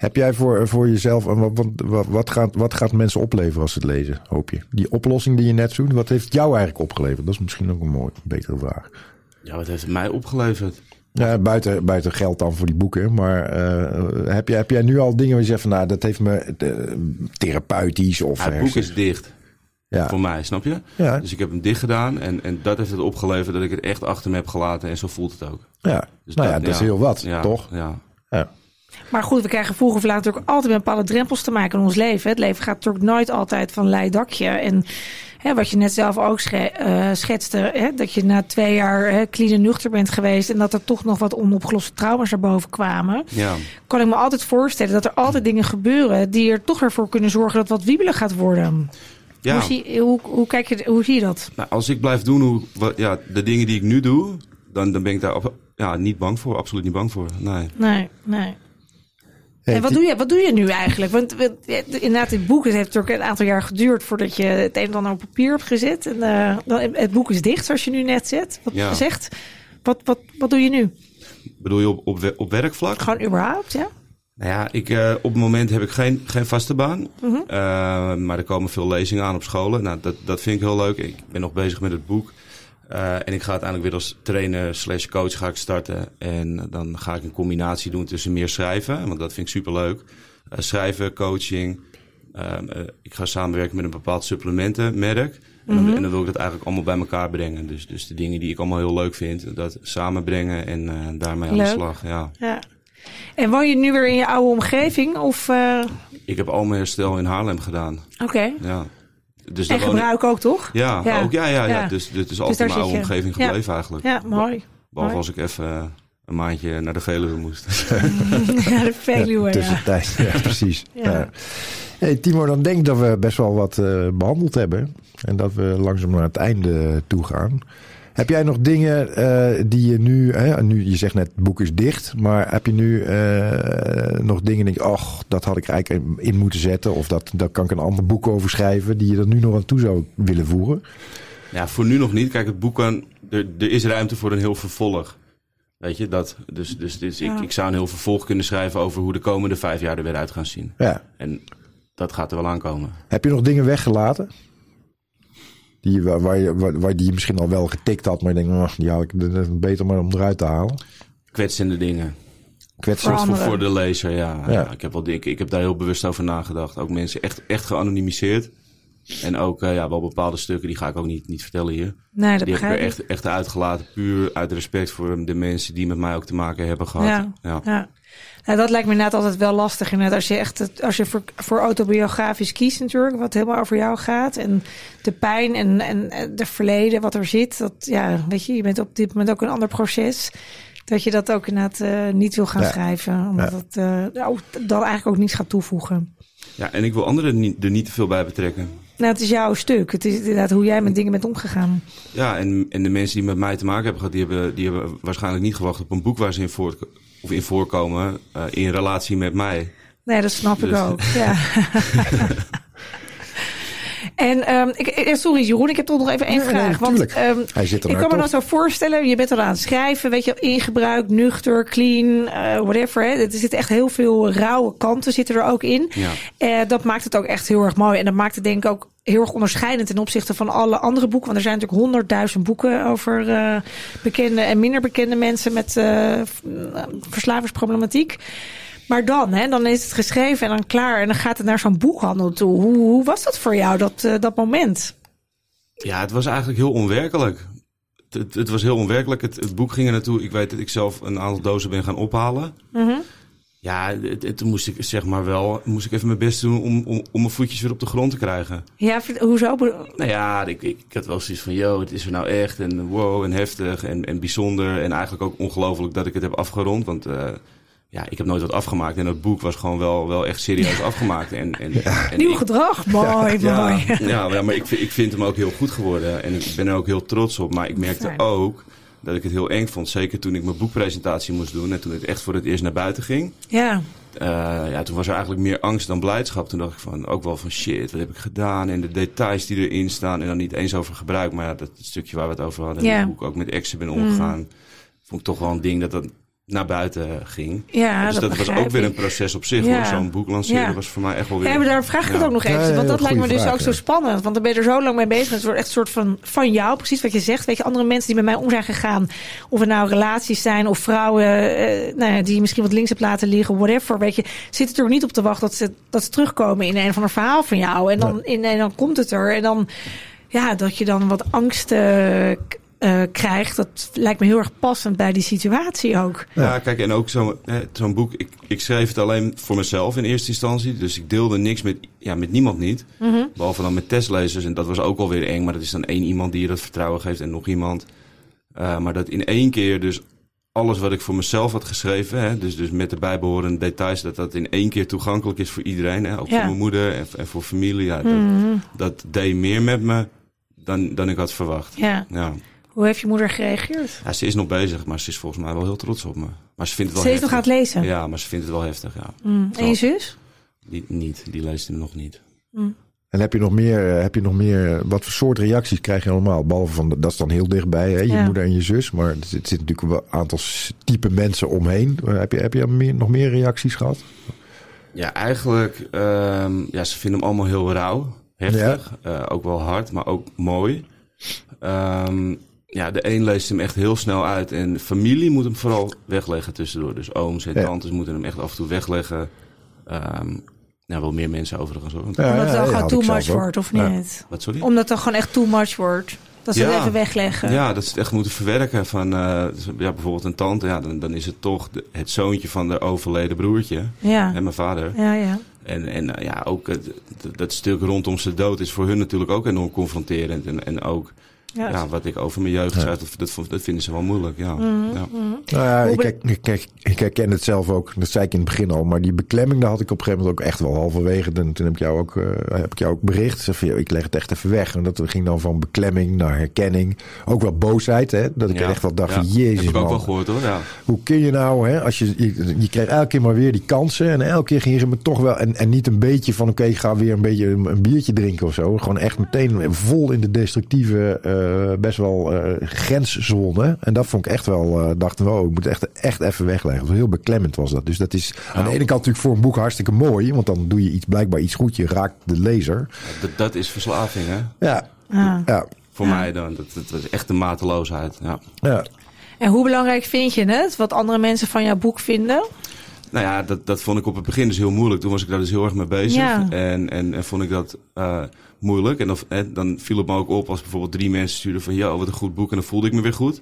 Heb jij voor, voor jezelf, wat, wat, wat, gaat, wat gaat mensen opleveren als ze het lezen, hoop je? Die oplossing die je net zoekt, wat heeft jou eigenlijk opgeleverd? Dat is misschien ook een mooi, betere vraag. Ja, wat heeft het mij opgeleverd? Ja, buiten, buiten geld dan voor die boeken. Maar eh, heb, jij, heb jij nu al dingen waar je zegt van nou, dat heeft me therapeutisch of... Ja, het boek is dicht ja. voor mij, snap je? Ja, Dus ik heb hem dicht gedaan en, en dat heeft het opgeleverd dat ik het echt achter me heb gelaten. En zo voelt het ook. ja. Dus nou ja, dat is heel wat, toch? Ja. Ja. Maar goed, we krijgen vroeg of laat natuurlijk altijd met bepaalde drempels te maken in ons leven. Het leven gaat natuurlijk nooit altijd van leidakje. En hè, wat je net zelf ook sche uh, schetste, hè, dat je na twee jaar hè, clean en nuchter bent geweest en dat er toch nog wat onopgeloste trauma's naar boven kwamen. Ja. Kan ik me altijd voorstellen dat er altijd dingen gebeuren die er toch ervoor kunnen zorgen dat wat wiebelig gaat worden. Ja. Hoe, zie, hoe, hoe, kijk je, hoe zie je dat? Nou, als ik blijf doen hoe, wat, ja, de dingen die ik nu doe, dan, dan ben ik daar ja, niet bang voor. Absoluut niet bang voor. Nee. Nee, nee. En wat doe, je, wat doe je nu eigenlijk? Want want, ja, inderdaad, dit boek het heeft natuurlijk een aantal jaar geduurd voordat je het een en ander op papier hebt gezet. En eh, dan, het boek is dicht, zoals je nu net zet, wat Ja. zegt. Wat, wat, wat doe je nu? Bedoel je op, op, op werkvlak? Gewoon überhaupt, ja? Nou ja, ik, eh, op het moment heb ik geen, geen vaste baan. Mhm. Eh, maar er komen veel lezingen aan op scholen. Nou, dat, dat vind ik heel leuk. Ik ben nog bezig met het boek. Eh, en ik ga uiteindelijk weer als trainer slash coach ga ik starten. En dan ga ik een combinatie doen tussen meer schrijven. Want dat vind ik superleuk. Eh schrijven, coaching. Ehm, eh, ik ga samenwerken met een bepaald supplementenmerk. En, dan, en dan wil ik dat eigenlijk allemaal bij elkaar brengen. Dus, dus de dingen die ik allemaal heel leuk vind, dat samenbrengen en daarmee aan de slag. Ja. ja. En woon je nu weer in je oude omgeving? Of, Ik heb al mijn herstel in Haarlem gedaan. Oké. Ja. Dus En gebruik ook, toch? Ja, Ja. ook, ja, ja, ja. Ja. Dus dit is Dus altijd mijn oude je. omgeving Ja. gebleven eigenlijk. Ja, mooi. Behalve mooi. als ik even eh, een maandje naar de Veluwe moest. ja, de Veluwe, ja. tussentijd. Ja, precies. Ja. Ja. Hey, Timo, dan denk ik dat we best wel wat eh, behandeld hebben. En dat we langzaam naar het einde toe gaan. Heb jij nog dingen eh, die je nu, hè, nu... Je zegt net, het boek is dicht. Maar heb je nu eh, nog dingen die je. Och, dat had ik eigenlijk in moeten zetten. Of dat, daar kan ik een ander boek over schrijven. Die je er nu nog aan toe zou willen voegen. ja, voor nu nog niet. Kijk, het boek kan... Er, er is ruimte voor een heel vervolg. Weet je, dat. Dus, dus, dus Ja. ik, ik zou een heel vervolg kunnen schrijven over hoe de komende vijf jaar er weer uit gaan zien. Ja. En dat gaat er wel aankomen. Heb je nog dingen weggelaten? Die, waar, waar, je, waar, die je misschien al wel getikt had. Maar je denkt, "Ach, die haal ik beter maar om eruit te halen. Kwetsende dingen. Kwetsend. Voor, voor de lezer, ja. Ja. ja. ik, heb wel, ik, ik heb daar heel bewust over nagedacht. Ook mensen echt, echt geanonimiseerd. En ook eh, ja, wel bepaalde stukken, die ga ik ook niet, niet vertellen hier. Nee, dat Die heb ik er echt, echt uitgelaten. Puur uit respect voor de mensen die met mij ook te maken hebben gehad. Ja. Ja. Ja. Nou, dat lijkt me inderdaad altijd wel lastig. Inderdaad, als je echt het- als je voor, voor autobiografisch kiest natuurlijk, wat helemaal over jou gaat. En de pijn en, en en de verleden, wat er zit. Dat, ja, weet je, je bent op dit moment ook een ander proces. Dat je dat ook inderdaad eh, niet wil gaan Ja. schrijven. Omdat Ja. het eh, nou, dan eigenlijk ook niets gaat toevoegen. Ja, en ik wil anderen niet, er niet te veel bij betrekken. Nou, het is jouw stuk. Het is inderdaad hoe jij met dingen bent omgegaan. Ja, en, en de mensen die met mij te maken hebben gehad, die hebben, die hebben waarschijnlijk niet gewacht op een boek waar ze in, voort, of in voorkomen. eh, in relatie met mij. Nee, dat snap ik Dus- ook. Ja. en ehm, ik, ik- sorry Jeroen, ik heb toch nog even één Nee, nee, vraag. want ehm, Hij zit er ik kan me dan zo voorstellen, je bent al aan het schrijven, weet je, ingebruikt, nuchter, clean, eh, whatever. Hè. Er zitten echt heel veel rauwe kanten zitten er ook in. Ja. Eh, dat maakt het ook echt heel erg mooi. En dat maakt het denk ik ook heel erg onderscheidend ten opzichte van alle andere boeken. Want er zijn natuurlijk honderdduizend boeken over eh, bekende en minder bekende mensen met eh, eh, verslavingsproblematiek. Maar dan, hè, dan is het geschreven en dan klaar. En dan gaat het naar zo'n boekhandel toe. Hoe, hoe was dat voor jou, dat, eh, dat moment? Ja, het was eigenlijk heel onwerkelijk. Het, het, het was heel onwerkelijk. Het, het boek ging er naartoe. Ik weet dat ik zelf een aantal dozen ben gaan ophalen. Mhm. Ja, toen moest ik zeg maar wel, moest ik even mijn best doen om, om, om mijn voetjes weer op de grond te krijgen. Ja, hoezo? Nou ja, ik, ik, ik had wel zoiets van, yo, het is er nou echt en wow en heftig en, en bijzonder. En eigenlijk ook ongelooflijk dat ik het heb afgerond. Want eh, ja, ik heb nooit wat afgemaakt en het boek was gewoon wel, wel echt serieus afgemaakt. En, en, en Nieuw ik- gedrag. Mooi, ja, mooi. ja, maar, maar ik, vind- ik vind hem ook heel goed geworden. En ik ben er ook heel trots op. Maar ik merkte Fijn. ook dat ik het heel eng vond. Zeker toen ik mijn boekpresentatie moest doen. En toen het echt voor het eerst naar buiten ging. Ja, Eh, ja, toen was er eigenlijk meer angst dan blijdschap. Toen dacht ik van, ook wel van shit, wat heb ik gedaan? En de details die erin staan. En dan niet eens over gebruik. Maar ja, dat stukje waar we het over hadden. Ja. En hoe ik ook met exen ben omgegaan. Vond ik toch wel een ding dat dat naar buiten ging. ja dus dat, was ook weer een proces op zich. Ja. Zo'n boek lanceren Ja. was voor mij echt wel weer... Ja, maar daar vraag ik het ook nog even. Want dat ja, lijkt me dus vraag, ook zo spannend. Want dan ben je er zo lang mee bezig. Het wordt echt een soort van van jou, precies wat je zegt. Weet je, andere mensen die met mij om zijn gegaan. Of het nou relaties zijn of vrouwen eh, nou ja, die misschien wat links hebt laten liggen, whatever. Weet je, zitten er niet op te wachten dat ze, dat ze terugkomen in een of ander verhaal van jou. En dan, in, en dan komt het er. En dan, ja, dat je dan wat angsten eh, krijgt, dat lijkt me heel erg passend bij die situatie ook. Ja, kijk, en ook zo'n boek. Ik, ik schreef het alleen voor mezelf in eerste instantie. Dus ik deelde niks met, ja, met niemand niet. Mhm. Behalve dan met testlezers. En dat was ook alweer eng. Maar dat is dan één iemand die je dat vertrouwen geeft en nog iemand. Eh, maar dat in één keer dus alles wat ik voor mezelf had geschreven. Hè, dus, dus met de bijbehorende details. Dat dat in één keer toegankelijk is voor iedereen. Hè, ook Ja. voor mijn moeder en, en voor familie. Ja, dat, Mhm. dat deed meer met me dan, dan ik had verwacht. Ja. Ja. Hoe heeft je moeder gereageerd? ja, ze is nog bezig. Maar ze is volgens mij wel heel trots op me. Maar ze vindt het Ze wel heeft nog aan het lezen. Ja, maar ze vindt het wel heftig, ja. Mm. En je zus? Die niet, die leest hem nog niet. En heb je nog meer, eh, heb je nog meer, eh, wat voor soort reacties krijg je allemaal? Behalve van, dat is dan heel dichtbij, hè? je Ja. moeder en je zus. Maar er zit, zit natuurlijk wel een aantal type mensen omheen. Eh, Heb je, heb je meer, nog meer reacties gehad? Ja, eigenlijk, ehm, ja, ze vinden hem allemaal heel rauw, heftig. Eh, ook wel hard, maar ook mooi. Ehm, ja, de een leest hem echt heel snel uit. En familie moet hem vooral wegleggen tussendoor. Dus ooms en Ja. tantes moeten hem echt af en toe wegleggen. Ehm nou, wel meer mensen overigens hoor. Want- Ja, Omdat het dan ja, gewoon too much wordt, of Ja. niet? Wat, sorry? Omdat het dan gewoon echt too much wordt. Dat ze het even wegleggen. Ja, dat ze het echt moeten verwerken. Van, eh, dus, ja, bijvoorbeeld een tante, ja, dan, dan is het toch de- het zoontje van de overleden broertje. Ja. En mijn vader. Ja, ja. En, en eh, ja, ook het- dat- dat stuk rondom zijn dood is voor hun natuurlijk ook enorm confronterend. En, en ook Ja. ja, wat ik over mijn jeugd zei, dat, dat, vond- dat vinden ze wel moeilijk. Ja. Mhm. ja. Nou ja, ik, ik, ik herken het zelf ook. Dat zei ik in het begin al. Maar die beklemming, daar had ik op een gegeven moment ook echt wel halverwege. En toen heb ik jou ook, eh, heb ik jou ook bericht. Zeg ik leg het echt even weg. En dat ging dan van beklemming naar herkenning. Ook wel boosheid. Hè? Dat ik Ja, echt wel dacht ja. van, jezus Heb ik ook man. wel gehoord hoor. Ja. Hoe kun je nou, hè, als je, je, je kreeg elke keer maar weer die kansen. En elke keer ging je me toch wel. En, en niet een beetje van: oké, ik ga weer een beetje een, een biertje drinken of zo. Gewoon echt meteen vol in de destructieve, eh, best wel eh, grenszone. En dat vond ik echt wel. eh dacht, wow, ik moet echt, echt even wegleggen. Heel beklemmend was dat. Dus dat is aan de ene kant natuurlijk voor een boek hartstikke mooi. Want dan doe je iets, blijkbaar iets goed. Je raakt de lezer. Dat, dat is verslaving hè. Ja, Ah. ja, Voor mij dan. Dat, dat, dat is echt de mateloosheid. Ja. ja. En hoe belangrijk vind je het? Wat andere mensen van jouw boek vinden? Nou ja, dat, dat vond ik op het begin dus heel moeilijk. Toen was ik daar dus heel erg mee bezig. Ja. En, en, en vond ik dat eh, moeilijk. En dan, en dan viel het me ook op als bijvoorbeeld drie mensen stuurden van... ...yo, wat een goed boek. En dan voelde ik me weer goed.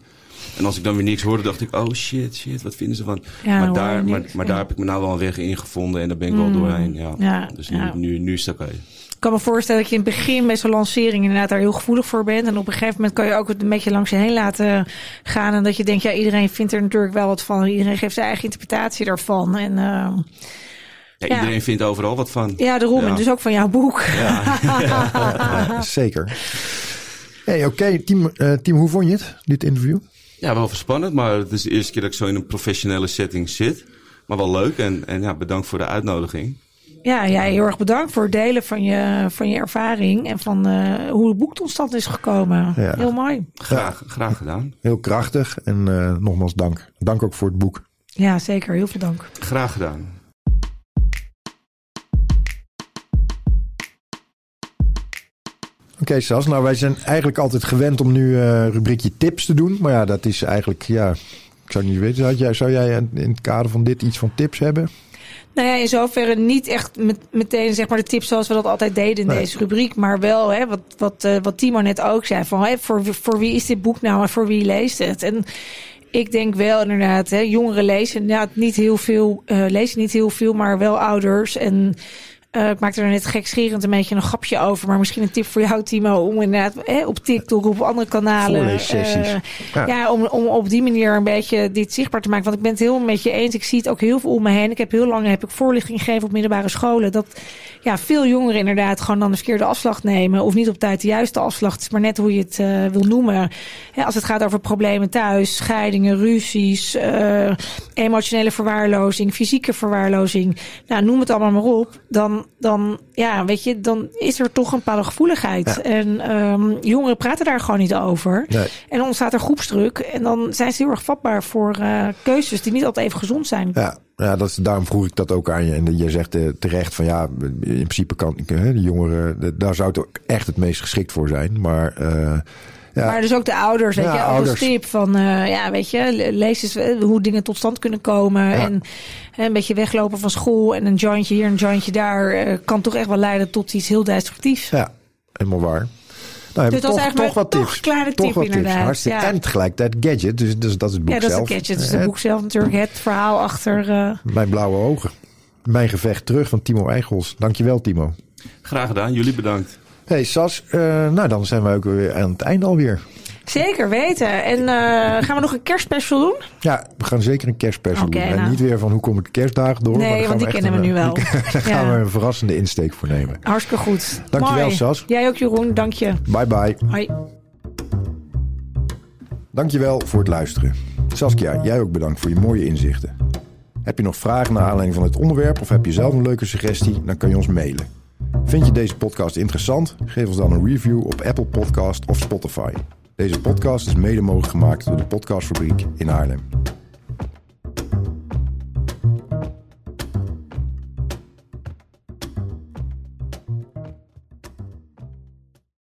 En als ik dan weer niks hoorde, dacht ik... ...oh shit, shit, wat vinden ze van... Ja, maar daar, maar, maar ja. daar heb ik me nou wel een weg in gevonden. En daar ben ik wel Mm. doorheen. Ja. Ja, dus nu, ja. nu, nu is het oké. Ik kan me voorstellen dat je in het begin bij zo'n lancering inderdaad daar heel gevoelig voor bent. En op een gegeven moment kan je ook het een beetje langs je heen laten gaan. En dat je denkt, ja, iedereen vindt er natuurlijk wel wat van. Iedereen geeft zijn eigen interpretatie daarvan. En uh, Ja, Ja. iedereen vindt overal wat van. ja, daarom. Ja. En dus ook van jouw boek. Ja, zeker. Hey, oké, team, eh, team, hoe vond je het, dit interview? Ja, wel spannend, maar het is de eerste keer dat ik zo in een professionele setting zit. Maar wel leuk en, en ja, bedankt voor de uitnodiging. Ja, jij heel erg bedankt voor het delen van je, van je ervaring. En van eh, hoe het boek tot stand is gekomen. Ja. Heel mooi. Graag, graag gedaan. Heel krachtig en eh, nogmaals dank. Dank ook voor het boek. Ja, zeker. Heel veel dank. Graag gedaan. Oké, Sas. Nou, wij zijn eigenlijk altijd gewend om nu eh rubriekje tips te doen. Maar ja, dat is eigenlijk, ja, ik zou niet weten. Jij, zou jij in het kader van dit iets van tips hebben? Nou ja, in zoverre niet echt met, meteen zeg maar de tips zoals we dat altijd deden in Nee. deze rubriek. Maar wel hè, wat, wat, eh, wat Timo net ook zei. Van, hè, voor, wie- voor wie is dit boek nou en voor wie leest het? En ik denk wel inderdaad, hè, jongeren lezen inderdaad niet heel veel, eh, lezen niet heel veel, maar wel ouders. En eh, ik maakte er net gekscherend een beetje een grapje over. Maar misschien een tip voor jou, Timo, om inderdaad hè, op TikTok, op andere kanalen. Eh, Ja. ja, om, om op die manier een beetje dit zichtbaar te maken. Want ik ben het heel met je eens. Ik zie het ook heel veel om me heen. Ik heb heel lang heb ik voorlichting gegeven op middelbare scholen. Dat ja, veel jongeren inderdaad gewoon dan de verkeerde afslag nemen. Of niet op tijd de juiste afslag. Het is maar net hoe je het eh, wil noemen. Ja, als het gaat over problemen thuis, scheidingen, ruzies, eh, emotionele verwaarlozing, fysieke verwaarlozing. Nou, noem het allemaal maar op. Dan, dan, ja, weet je, dan is er toch een bepaalde gevoeligheid. Ja. En ehm, jongeren praten daar gewoon niet over. Nee. En dan ontstaat er groepsdruk. En dan zijn ze heel erg vatbaar voor eh, keuzes die niet altijd even gezond zijn. Ja, ja dat is, daarom vroeg ik dat ook aan je. En je zegt eh, terecht van ja, in principe kan ik, hè, de jongeren, de- daar zou het ook echt het meest geschikt voor zijn. Maar eh, ja, Maar dus ook de ouders, weet Ja, je, ouders. tip van, eh, ja, weet je, le- lees eens hoe dingen tot stand kunnen komen. En een beetje weglopen van school en een jointje hier, een jointje daar, kan toch echt wel leiden tot iets heel destructiefs. ja, helemaal waar. Nou, Dus dat is toch, eigenlijk toch wat toch kleine toch tip wat inderdaad, Tips. Hartstikke. ja. En tegelijkertijd gadget, dus, dus dat is het boek Ja, dat is zelf. een gadget. Dus het boek zelf natuurlijk het verhaal achter... eh, Mijn blauwe ogen. Mijn gevecht terug van Timo Eichels. Dankjewel Timo. Graag gedaan, jullie bedankt. Hey Sas, eh, nou dan zijn we ook weer aan het einde alweer. Zeker weten. En eh, gaan we nog een kerstspecial doen? Ja, we gaan zeker een kerstspecial doen. En nou. niet weer van hoe kom ik de kerstdagen door. Nee, want die kennen we nu wel. Daar gaan Ja. we een verrassende insteek voor nemen. Hartstikke goed. Dankjewel, Mooi. Sas. Jij ook Jeroen, dank je. Bye bye. Hoi. Dankjewel voor het luisteren. Saskia, jij ook bedankt voor je mooie inzichten. Heb je nog vragen naar aanleiding van het onderwerp of heb je zelf een leuke suggestie? Dan kan je ons mailen. Vind je deze podcast interessant? Geef ons dan een review op Apple Podcast of Spotify. Deze podcast is mede mogelijk gemaakt door de Podcastfabriek in Haarlem.